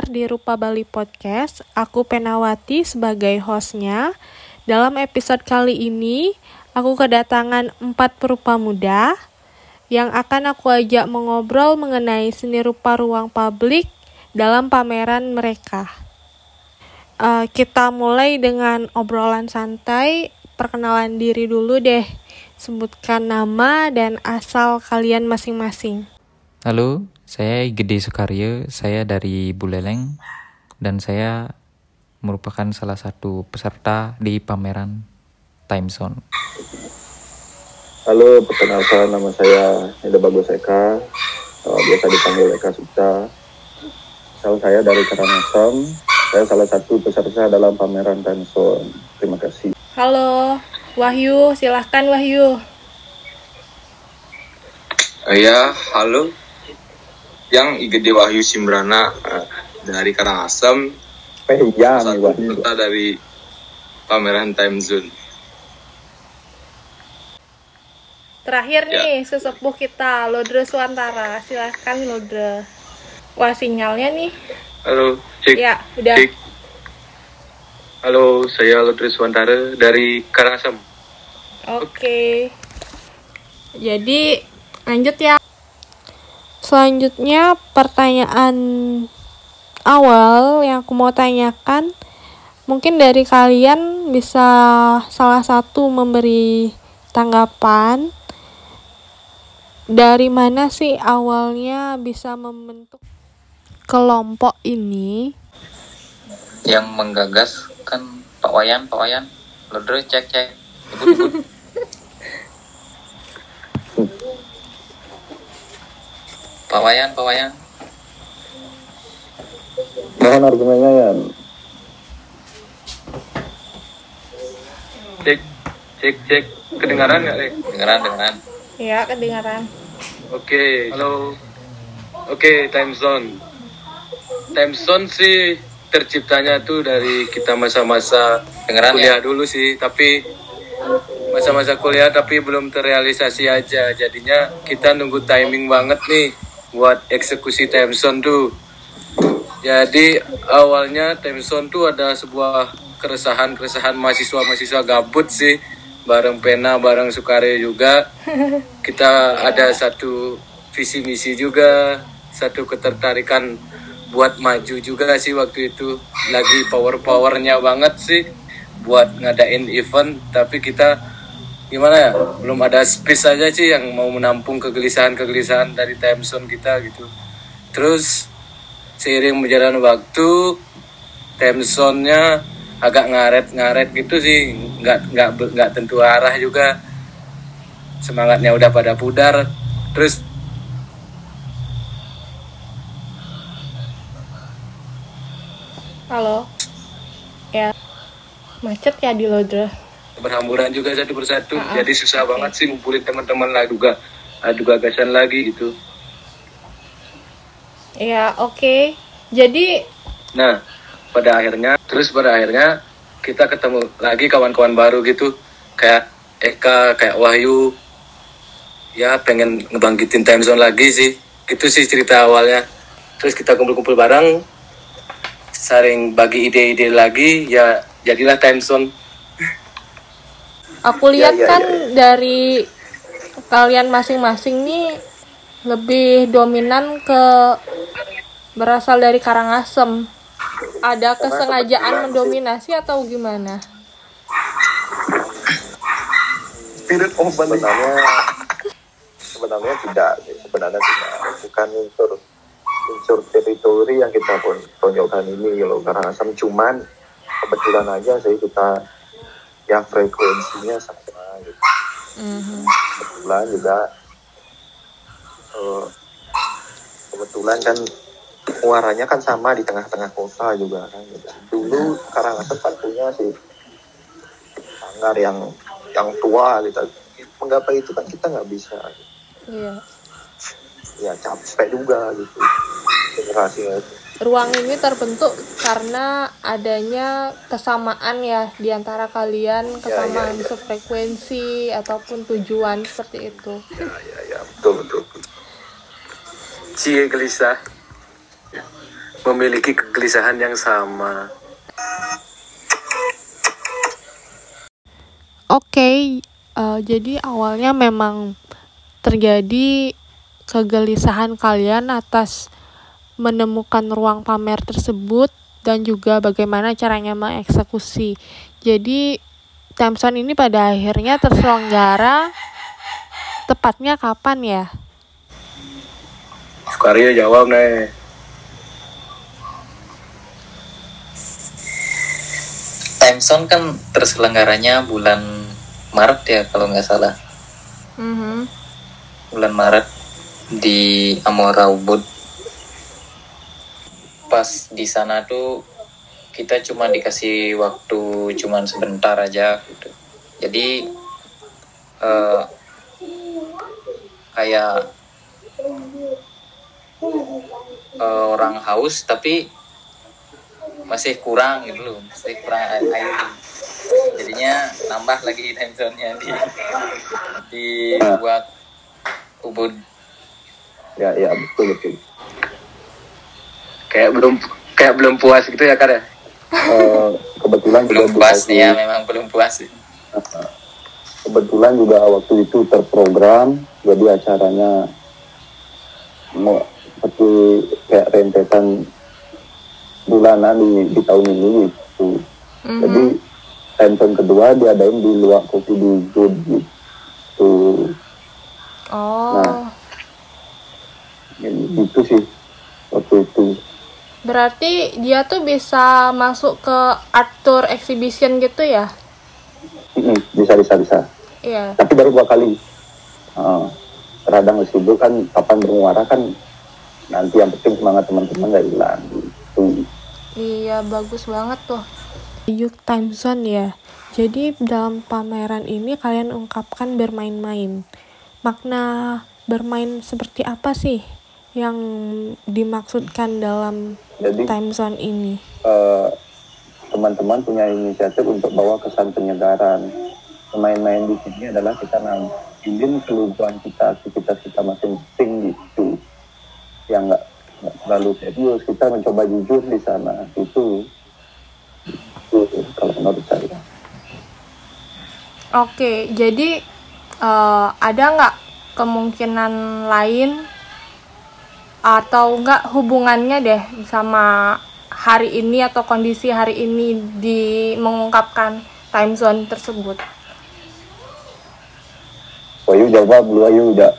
pendengar di Rupa Bali Podcast. Aku Penawati sebagai hostnya. Dalam episode kali ini, aku kedatangan empat perupa muda yang akan aku ajak mengobrol mengenai seni rupa ruang publik dalam pameran mereka. Uh, kita mulai dengan obrolan santai. Perkenalan diri dulu deh. Sebutkan nama dan asal kalian masing-masing. Halo, saya Gede Sukaryo, saya dari Buleleng dan saya merupakan salah satu peserta di pameran Time Zone. Halo, perkenalkan nama saya Eda Bagus Eka, uh, biasa dipanggil Eka Sukta. Asal saya dari Karangasem, saya salah satu peserta dalam pameran Time Zone. Terima kasih. Halo, Wahyu, silahkan Wahyu. Ya, halo yang IGD Wahyu Simbrana uh, dari Karangasem Eh, iya, satu peserta dari pameran Time Zone. Terakhir Ya. nih, sesepuh kita, Lodre Suantara. Silahkan Lodre. Wah, sinyalnya nih. Halo, cek, Ya, udah. cek. Halo, saya Lutri Suantara dari Karangasem. Oke. Jadi, lanjut ya. Selanjutnya, pertanyaan awal yang aku mau tanyakan. Mungkin dari kalian bisa salah satu memberi tanggapan. Dari mana sih awalnya bisa membentuk kelompok ini? Yang menggagas kan Pak Wayan, Pak Wayan. Lodre cek cek. Ibut. Pak Wayan, Pak Wayan. Mohon argumennya ya. Cek, cek, cek. Kedengaran nggak, Lek? Dengeran, dengeran. Ya, kedengaran. Oke, halo. Oke, time zone. Time zone sih terciptanya tuh dari kita masa-masa Dengeran kuliah ya? dulu sih, tapi masa-masa kuliah tapi belum terrealisasi aja. Jadinya kita nunggu timing banget nih buat eksekusi zone tuh. Jadi awalnya zone tuh ada sebuah keresahan-keresahan mahasiswa-mahasiswa gabut sih. Bareng pena bareng Sukaryo juga. Kita ada satu visi misi juga satu ketertarikan buat maju juga sih waktu itu. Lagi power powernya banget sih buat ngadain event tapi kita gimana ya belum ada space aja sih yang mau menampung kegelisahan kegelisahan dari time zone kita gitu terus seiring berjalan waktu time zone-nya agak ngaret-ngaret gitu sih nggak nggak nggak tentu arah juga semangatnya udah pada pudar terus Halo. Ya. Macet ya di Lodre. Berhamburan juga satu persatu. Ah, ah. jadi susah Oke. banget sih ngumpulin teman-teman lagi juga adu gagasan lagi gitu. Ya, oke. Jadi nah pada akhirnya terus pada akhirnya kita ketemu lagi kawan-kawan baru gitu. Kayak Eka kayak Wahyu. Ya pengen ngebangkitin time zone lagi sih. Itu sih cerita awalnya. Terus kita kumpul-kumpul bareng saring bagi ide-ide lagi ya jadilah time zone aku lihat ya, kan ya, dari kalian masing-masing nih lebih dominan ke berasal dari Karangasem. Ada kesengajaan mendominasi atau gimana? Spirit of sebenarnya sebenarnya tidak sebenarnya tidak. Bukan unsur unsur teritori yang kita pun tonjolkan ini loh. Karena asam cuman kebetulan aja sih kita yang frekuensinya sama gitu. Mhm. kebetulan juga eh, kebetulan kan muaranya kan sama di tengah-tengah kota juga kan gitu. dulu Karangasem kan punya sih sanggar yang yang tua gitu menggapai itu kan kita nggak bisa Iya. ya capek juga gitu generasinya itu Ruang ini terbentuk karena adanya kesamaan ya di antara kalian, kesamaan ya. sefrekuensi ataupun tujuan seperti itu. ya ya ya betul betul cie gelisah memiliki kegelisahan yang sama. Oke, uh, jadi awalnya memang terjadi kegelisahan kalian atas menemukan ruang pamer tersebut dan juga bagaimana caranya mengeksekusi. Jadi Timeson ini pada akhirnya terselenggara tepatnya kapan ya? Sukarya jawab nih. Timeson kan terselenggaranya bulan Maret ya kalau nggak salah. Mm-hmm. Bulan Maret di Amora Ubud. Pas di sana tuh kita cuma dikasih waktu cuma sebentar aja gitu. Jadi uh, kayak uh, orang haus tapi masih kurang gitu loh, masih kurang air. Jadinya nambah lagi time zone-nya di dibuat ubud. Ya ya betul betul kayak belum kayak belum puas gitu ya kan ya uh, kebetulan belum juga puas ya memang belum puas kebetulan juga waktu itu terprogram jadi acaranya mau seperti kayak rentetan bulanan di, di tahun ini gitu mm-hmm. jadi Hanson kedua diadain di luar kopi di Zoom gitu. Oh. Nah, gitu sih waktu itu. Berarti dia tuh bisa masuk ke Arthur Exhibition gitu ya? bisa bisa bisa. Iya. Tapi baru dua kali. Uh, radang sibuk kan kapan bermuara kan nanti yang penting semangat teman-teman nggak hilang gitu. Iya bagus banget tuh. Youth Time Zone ya. Jadi dalam pameran ini kalian ungkapkan bermain-main. Makna bermain seperti apa sih yang dimaksudkan dalam Jadi, time zone ini? teman teman-teman punya inisiatif untuk bawa kesan penyegaran. Main-main di sini adalah kita nampilin keluguan kita, aktivitas kita masing-masing gitu. Yang nggak terlalu serius, kita mencoba jujur di sana. Itu kalau menurut saya. Oke, jadi uh, ada nggak kemungkinan lain atau nggak hubungannya deh sama hari ini atau kondisi hari ini di mengungkapkan time zone tersebut? Wayu jawab, lu Wayu udah.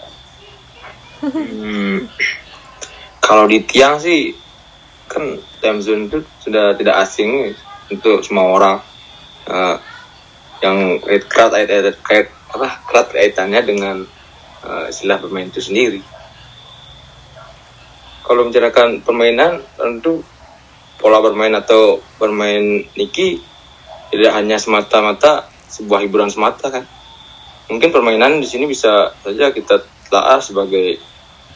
Hmm, kalau di tiang sih kan time zone itu sudah tidak asing untuk semua orang uh, yang erat kait kait apa erat kaitannya dengan uh, istilah bermain itu sendiri. Kalau membicarakan permainan tentu pola bermain atau bermain Niki tidak hanya semata-mata sebuah hiburan semata kan. Mungkin permainan di sini bisa saja kita telah sebagai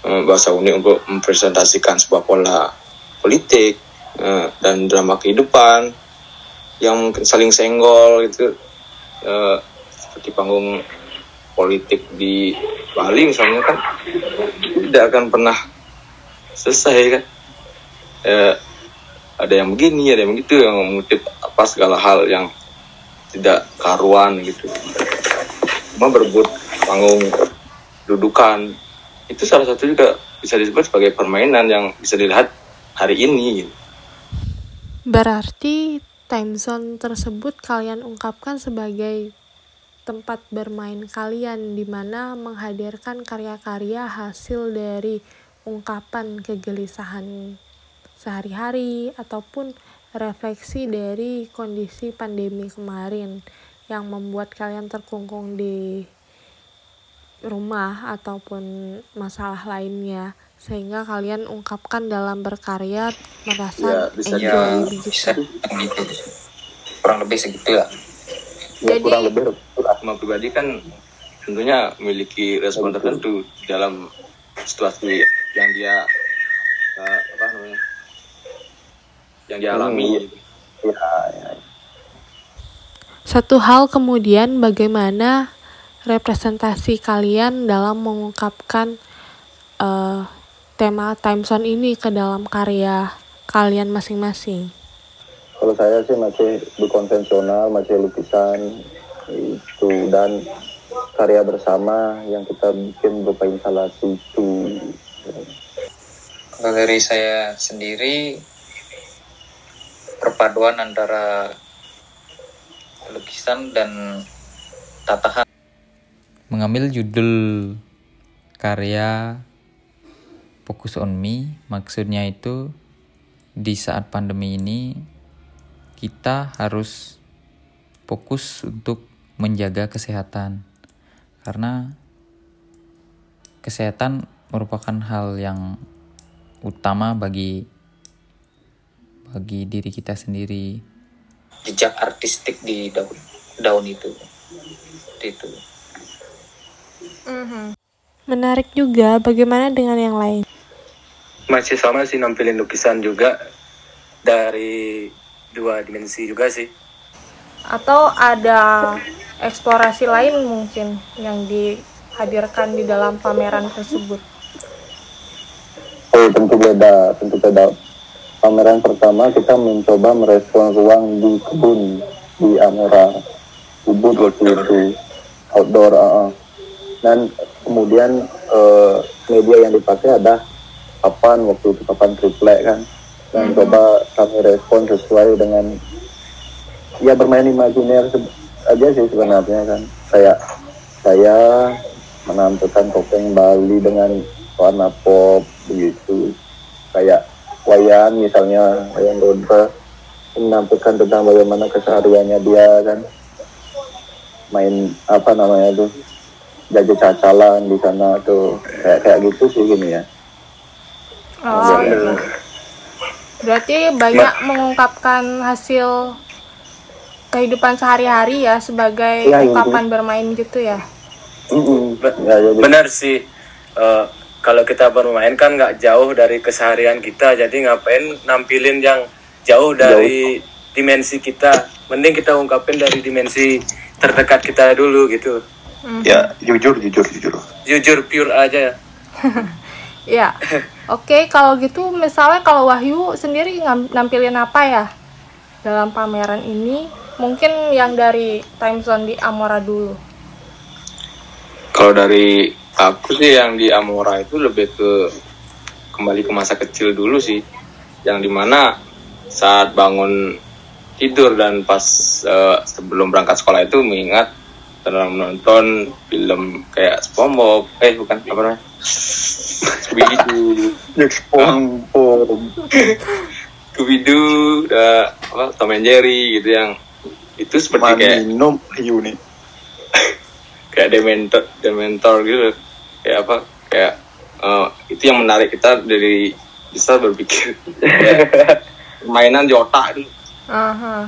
uh, bahasa unik untuk mempresentasikan sebuah pola politik uh, dan drama kehidupan yang mungkin saling senggol gitu uh, seperti panggung politik di Bali misalnya kan tidak akan pernah selesai kan? Uh, ada yang begini ada yang begitu yang mengutip apa segala hal yang tidak karuan gitu. Cuma berebut panggung dudukan. Itu salah satu juga bisa disebut sebagai permainan yang bisa dilihat hari ini gitu. Berarti time zone tersebut kalian ungkapkan sebagai tempat bermain kalian di mana menghadirkan karya-karya hasil dari ungkapan kegelisahan sehari-hari ataupun refleksi dari kondisi pandemi kemarin yang membuat kalian terkungkung di rumah ataupun masalah lainnya sehingga kalian ungkapkan dalam berkarya merasa ya, bisa enjoy ya, begitu. Bisa, gitu. Kurang lebih segitu lah. Ya, Jadi, kurang lebih sama pribadi kan tentunya memiliki respon tertentu dalam situasi yang dia uh, apa namanya yang dia alami. Hmm. Ya, ya. Satu hal kemudian bagaimana representasi kalian dalam mengungkapkan uh, tema time zone ini ke dalam karya kalian masing-masing? Kalau saya sih masih di konvensional, masih lukisan itu dan karya bersama yang kita bikin berupa instalasi itu. Kalau dari saya sendiri perpaduan antara lukisan dan tatahan mengambil judul karya Focus on Me maksudnya itu di saat pandemi ini kita harus fokus untuk menjaga kesehatan. Karena kesehatan merupakan hal yang utama bagi bagi diri kita sendiri jejak artistik di daun daun itu itu Menarik juga, bagaimana dengan yang lain? Masih sama sih nampilin lukisan juga dari dua dimensi juga sih. Atau ada eksplorasi lain mungkin yang dihadirkan di dalam pameran tersebut? Oh, tentu beda, tentu beda. Pameran pertama kita mencoba merespon ruang di kebun di Amora, Ubud waktu itu, outdoor. uh-uh. Dan kemudian eh, media yang dipakai ada papan waktu itu papan triplek kan, dan coba kami respon sesuai dengan ya bermain imajiner aja sih sebenarnya kan. Saya saya menampilkan topeng Bali dengan warna pop begitu. Kayak wayan misalnya wayan Rodra menampilkan tentang bagaimana kesehariannya dia kan. Main apa namanya tuh jajan cacalan di sana tuh. Kayak kayak gitu sih gini ya. Oh, berarti banyak mengungkapkan hasil kehidupan sehari-hari ya sebagai Iya, iya, ungkapan bermain gitu ya? Mm-mm. Be- ya jadi Benar sih. Eh, kalau kita bermain kan nggak jauh dari keseharian kita, jadi ngapain nampilin yang jauh dari dimensi kita. Mending kita ungkapin dari dimensi terdekat kita dulu gitu. ya jujur jujur jujur Jujur pure aja. Iya. Oke, kalau gitu misalnya kalau Wahyu sendiri nampilin apa ya dalam pameran ini? Mungkin yang dari time zone di Amora dulu. Kalau dari aku sih yang di Amora itu lebih ke kembali ke masa kecil dulu sih, yang di mana saat bangun tidur dan pas eh, sebelum berangkat sekolah itu mengingat dalam menonton film kayak SpongeBob, eh bukan apa namanya, Scooby-Doo, Spongebob. Scooby-Doo, da- apa Tom and Jerry gitu yang itu seperti kayak minum nih kayak dementor dementor gitu kayak apa kayak eh, itu yang menarik. Kita dari bisa berpikir. Mainan di otak itu. Aha.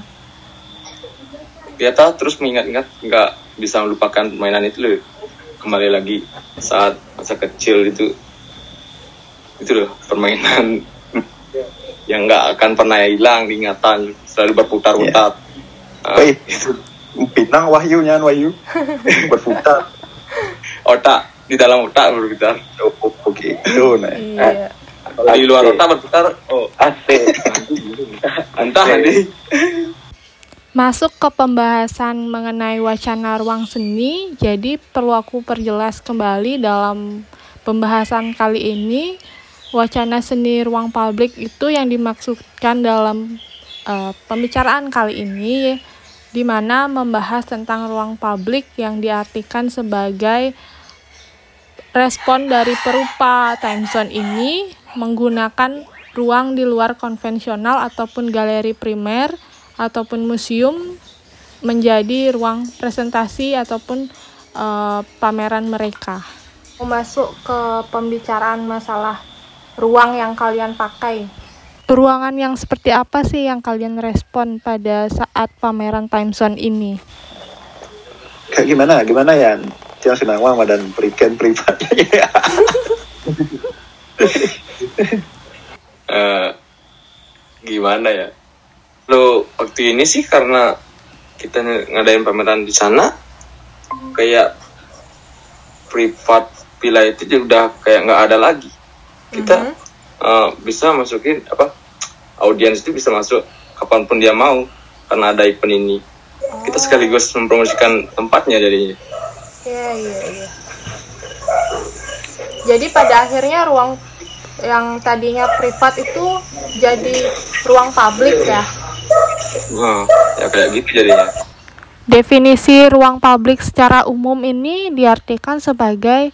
ternyata terus mengingat-ingat nggak bisa melupakan mainan itu loh. Kembali lagi saat masa kecil itu. Itu loh permainan yang nggak akan pernah hilang diingatan selalu berputar-putar. Ah, Wih, Pinang Wahyu nyan Wahyu. Berputar. otak di dalam otak berputar Oh, oh, Oke, itu nah. Iya. kalau di luar otak berputar oh Asik. entah nanti Masuk ke pembahasan mengenai wacana ruang seni, jadi perlu aku perjelas kembali dalam pembahasan kali ini, wacana seni ruang publik itu yang dimaksudkan dalam eh, pembicaraan kali ini, di mana membahas tentang ruang publik yang diartikan sebagai respon dari perupa time zone ini menggunakan ruang di luar konvensional ataupun galeri primer ataupun museum menjadi ruang presentasi ataupun eh, pameran mereka. Masuk ke pembicaraan masalah ruang yang kalian pakai. Ruangan yang seperti apa sih yang kalian respon pada saat pameran Time Zone ini? Kayak gimana? Gimana ya? Yang senang dan perikan pribadi. eh, gimana ya lo waktu ini sih karena kita ng- ngadain pameran di sana kayak privat villa itu juga udah kayak nggak ada lagi kita eh, bisa masukin apa audiens itu bisa masuk kapan pun dia mau karena ada event ini kita sekaligus mempromosikan tempatnya jadinya Iya, iya, iya. Jadi pada akhirnya ruang yang tadinya privat itu jadi ruang publik ya. wah ya kayak gitu jadinya Definisi ruang publik secara umum ini diartikan sebagai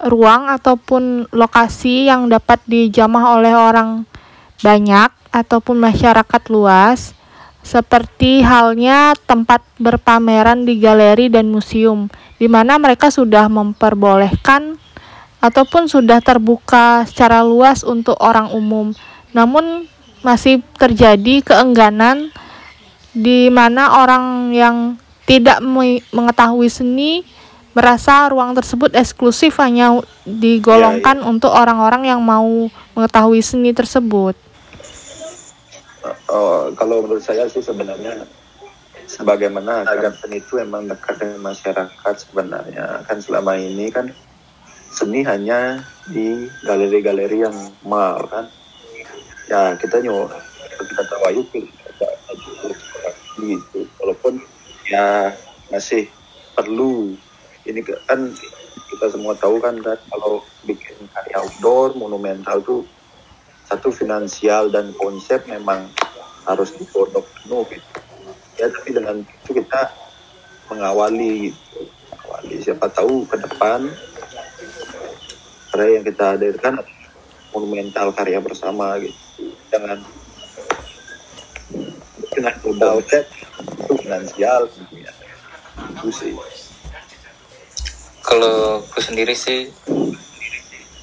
ruang ataupun lokasi yang dapat dijamah oleh orang banyak ataupun masyarakat luas, seperti halnya tempat berpameran di galeri dan museum, di mana mereka sudah memperbolehkan ataupun sudah terbuka secara luas untuk orang umum. Namun masih terjadi keengganan di mana orang yang tidak me- mengetahui seni merasa ruang tersebut eksklusif hanya digolongkan untuk orang-orang yang mau mengetahui seni tersebut. Oh, kalau menurut saya sih sebenarnya sebagaimana agar seni itu emang dekat dengan masyarakat sebenarnya. Kan selama ini kan seni hanya di galeri-galeri yang mahal kan? Ya kita nyoba kita tahu ada- ada gitu walaupun ya masih perlu. Ini kan kita semua tahu kan kan kalau bikin karya outdoor monumental tuh satu finansial dan konsep memang harus digodok penuh gitu. Ya tapi dengan itu kita mengawali. Mengawali siapa tahu ke depan karya yang kita hadirkan monumental karya bersama gitu. Dengan dengan modal itu finansial gitu ya. Itu sih. Kalau aku sendiri sih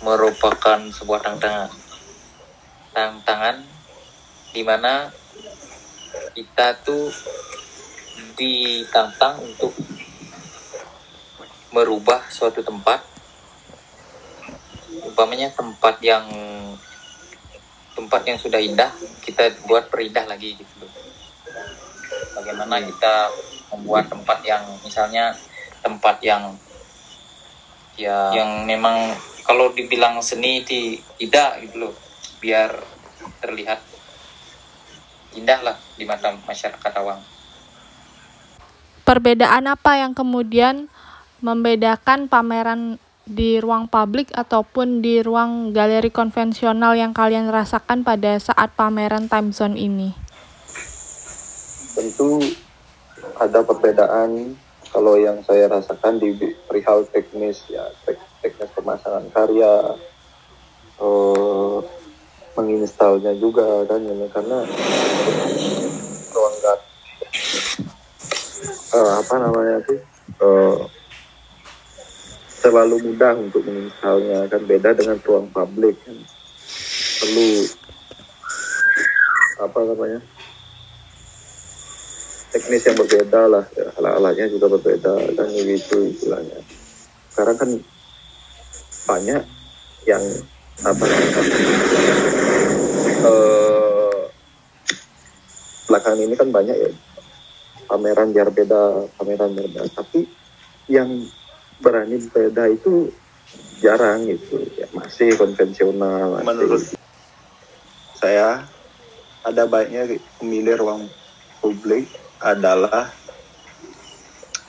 merupakan sebuah tantangan. Tantangan di mana kita tuh ditantang untuk merubah suatu tempat. Umpamanya tempat yang tempat yang sudah indah kita buat perindah lagi gitu bagaimana kita membuat tempat yang misalnya tempat yang ya yang memang kalau dibilang seni tidak gitu loh biar terlihat indah lah di mata masyarakat awam Perbedaan apa yang kemudian membedakan pameran di ruang publik ataupun di ruang galeri konvensional yang kalian rasakan pada saat pameran Time Zone ini? tentu ada perbedaan kalau yang saya rasakan di perihal teknis ya tek- teknis pemasangan karya eh, menginstalnya juga kan ya karena ruang ga- eh, apa namanya sih eh, terlalu mudah untuk menginstalnya. Kan beda dengan ruang publik. Kan perlu apa namanya teknis yang berbeda lah. Ya, alat-alatnya juga berbeda kan begitu istilahnya. Sekarang kan banyak yang apa namanya eh, belakangan ini kan banyak ya pameran biar beda pameran beda tapi yang berani beda itu jarang gitu ya masih konvensional masih. menurut saya ada baiknya memilih ruang publik adalah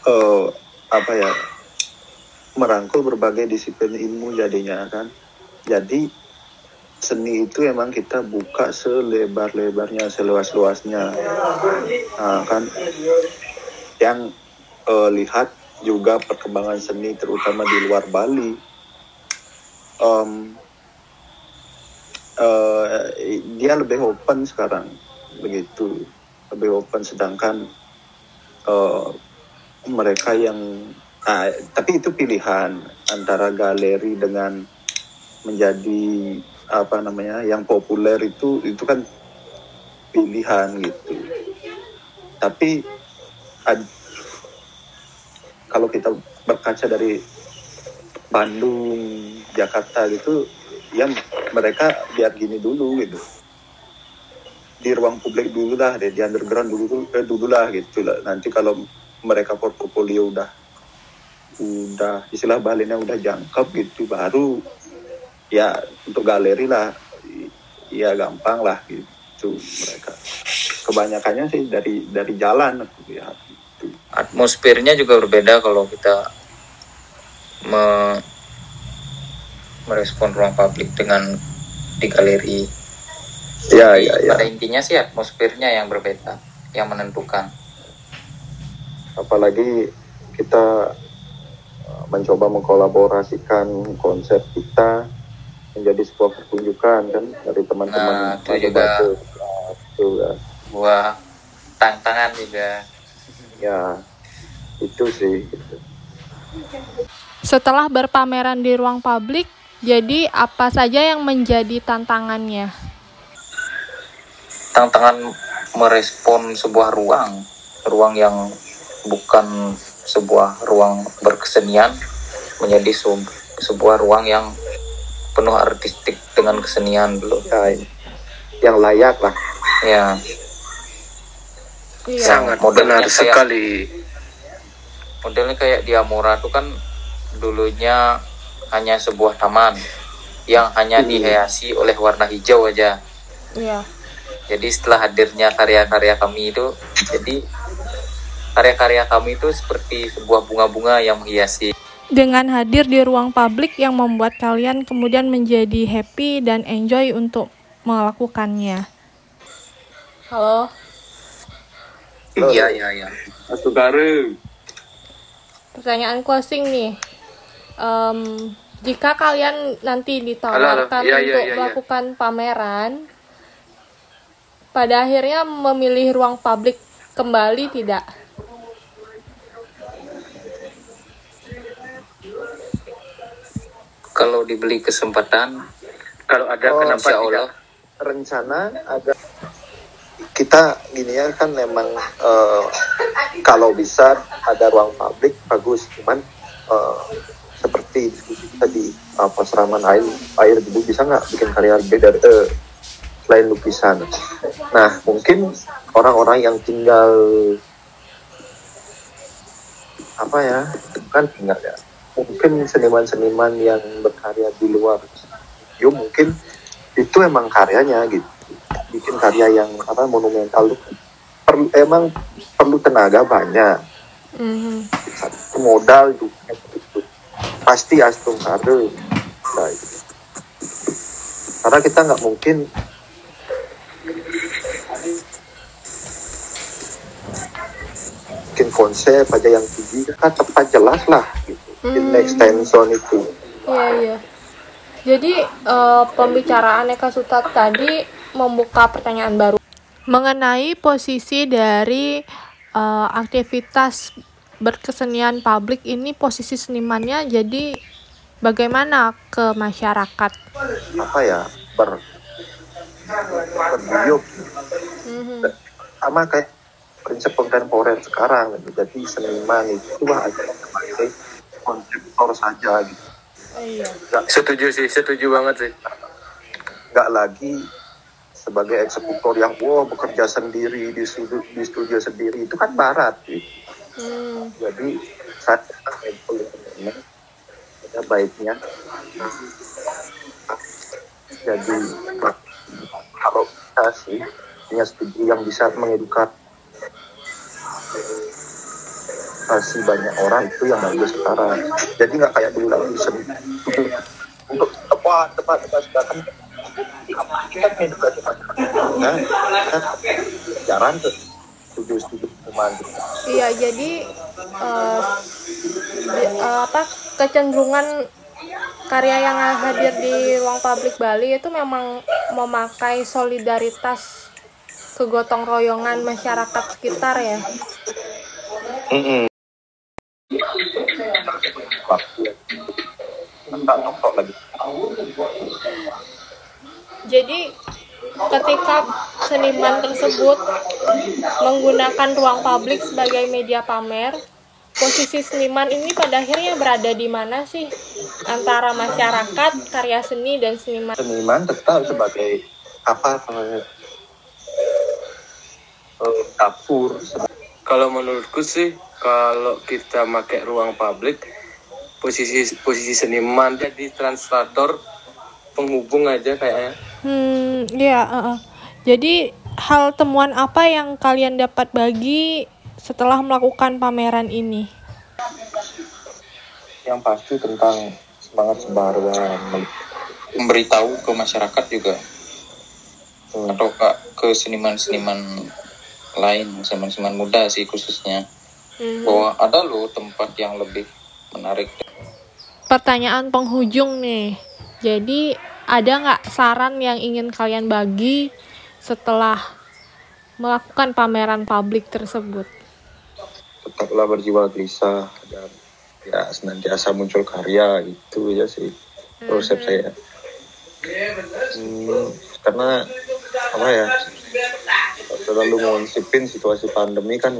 eh, apa ya merangkul berbagai disiplin ilmu jadinya kan jadi seni itu emang kita buka selebar-lebarnya seluas-luasnya. Nah, kan yang eh, lihat juga perkembangan seni terutama di luar Bali Em, eh, dia lebih open sekarang begitu. Lebih open sedangkan eh, mereka yang ah, tapi itu pilihan antara galeri dengan menjadi apa namanya yang populer itu itu kan pilihan gitu. Tapi ad- kalau kita berkaca dari Bandung Jakarta gitu ya mereka biar gini dulu gitu. Di ruang publik dulu lah deh di underground dulu eh, dulu lah gitu lah. Nanti kalau mereka portfolio udah udah istilah balinnya udah jangkep gitu baru ya untuk galeri lah. Ya gampang lah gitu itu mereka. Kebanyakannya sih dari dari jalan. Aku lihat itu atmosfernya juga berbeda kalau kita me- merespon ruang publik dengan di galeri. ya ya ya. Pada intinya sih atmosfernya yang berbeda, yang menentukan. apalagi kita uh, mencoba mengkolaborasikan konsep kita menjadi sebuah pertunjukan kan dari teman-teman Nah, itu juga. Nah, itu ya. Buah tantangan juga. ya itu sih gitu. Setelah berpameran di ruang publik, jadi apa saja yang menjadi tantangannya? Tantangan merespon sebuah ruang, ruang yang bukan sebuah ruang berkesenian menjadi sebuah ruang yang penuh artistik dengan kesenian dulu. ya yang layak lah Ya, Iya. Sangat Modelnya benar kayak- sekali. modelnya kayak di Amora tuh kan dulunya hanya sebuah taman yang hanya dihiasi oleh warna hijau aja. Iya. Jadi setelah hadirnya karya-karya kami itu, jadi karya-karya kami itu seperti sebuah bunga-bunga yang menghiasi. Dengan hadir di ruang publik yang membuat kalian kemudian menjadi happy dan enjoy untuk melakukannya. Halo. Iya, iya, iya. Satu garu. Pertanyaan closing nih. Em, jika kalian nanti ditawarkan Halo, halo. Iya, untuk iya, iya. melakukan pameran, pada akhirnya memilih ruang publik kembali tidak? Kalau dibeli kesempatan, Kalau ada Oh, kenapa insya tidak? Allah rencana ada kita gini ya kan memang eh, kalau bisa ada ruang publik bagus. Cuman eh, seperti diskusi kita di apa seraman air air dulu bisa nggak bikin karya beda eh, selain lukisan? Nah mungkin orang-orang yang tinggal apa ya kan tinggal ya mungkin seniman-seniman yang berkarya di luar studio mungkin itu emang karyanya gitu. Bikin karya yang apa monumental perlu emang perlu tenaga banyak. Mhm. satu modal itu. Itu pasti astung kare nah, itu. karena kita nggak mungkin bikin konsep aja yang tinggi kan tepat jelas lah. gitu Hmm. extension itu Iya iya. Jadi eh, pembicaraan Eka Sutat tadi membuka pertanyaan baru mengenai posisi dari eh, aktivitas berkesenian publik ini posisi senimannya jadi bagaimana ke masyarakat? apa ya ber berguyup Mhm. sama kayak prinsip kontemporer sekarang gitu. jadi seniman itu lah sebagai konseptor saja gitu Iya. Setuju sih, setuju banget sih. nggak lagi sebagai eksekutor yang wow bekerja sendiri di studio, di studio sendiri itu kan barat gitu. Hmm. jadi teman ada baiknya jadi kalau kita sih punya studi yang bisa mengedukasi kasih banyak orang itu yang bagus sekarang. Jadi nggak kayak dulu lagi untuk tepat tepat tepat sedangkan kita mengedukasi masyarakat nah, kan jarang tuh. Studi-studi hukuman Iya, jadi eh, di- eh, apa kecenderungan karya yang hadir di ruang publik Bali itu memang memakai solidaritas kegotong royongan masyarakat sekitar ya. Waktu nggak nongkrong lagi Jadi ketika seniman tersebut menggunakan ruang publik sebagai media pamer, posisi seniman ini pada akhirnya berada di mana sih? Antara masyarakat, karya seni dan seniman? seniman tetap sebagai apa namanya? Eh, dapur. Kalau menurutku sih, kalau kita pakai ruang publik, posisi posisi seniman jadi translator penghubung aja kayaknya. Hmm, ya, Jadi hal temuan apa yang kalian dapat bagi setelah melakukan pameran ini? Yang pasti tentang semangat sebaruan memberitahu ke masyarakat juga Hmm. atau ke, ke seniman-seniman lain seniman-seniman muda sih khususnya bahwa ada loh tempat yang lebih menarik Pertanyaan penghujung nih. Jadi ada nggak saran yang ingin kalian bagi setelah melakukan pameran publik tersebut? tetaplah berjiwa gelisah dan ya senantiasa muncul karya itu aja sih konsep saya Hmm, karena apa ya terlalu mengonsipin situasi pandemi kan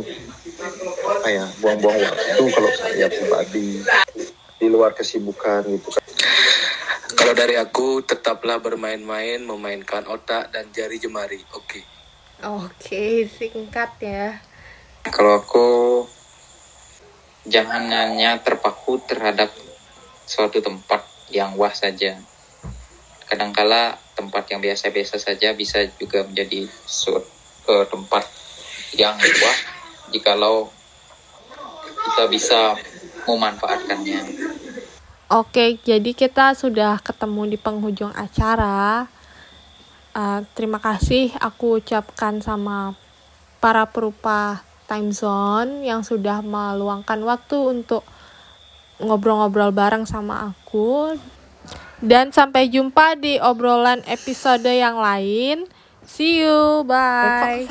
apa ya buang-buang waktu kalau saya pribadi di luar kesibukan gitu kan Kalau dari aku, tetaplah bermain-main, memainkan otak dan jari jemari. Oke. Oke, singkat ya. kalau aku jangan hanya terpaku terhadap suatu tempat yang wah saja kadangkala tempat yang biasa-biasa saja bisa juga menjadi suatu eh, tempat yang wah jikalau kita bisa memanfaatkannya Oke, jadi kita sudah ketemu di penghujung acara. Uh, terima kasih aku ucapkan sama para perupa time zone yang sudah meluangkan waktu untuk ngobrol-ngobrol bareng sama aku. Dan sampai jumpa di obrolan episode yang lain. See you, bye.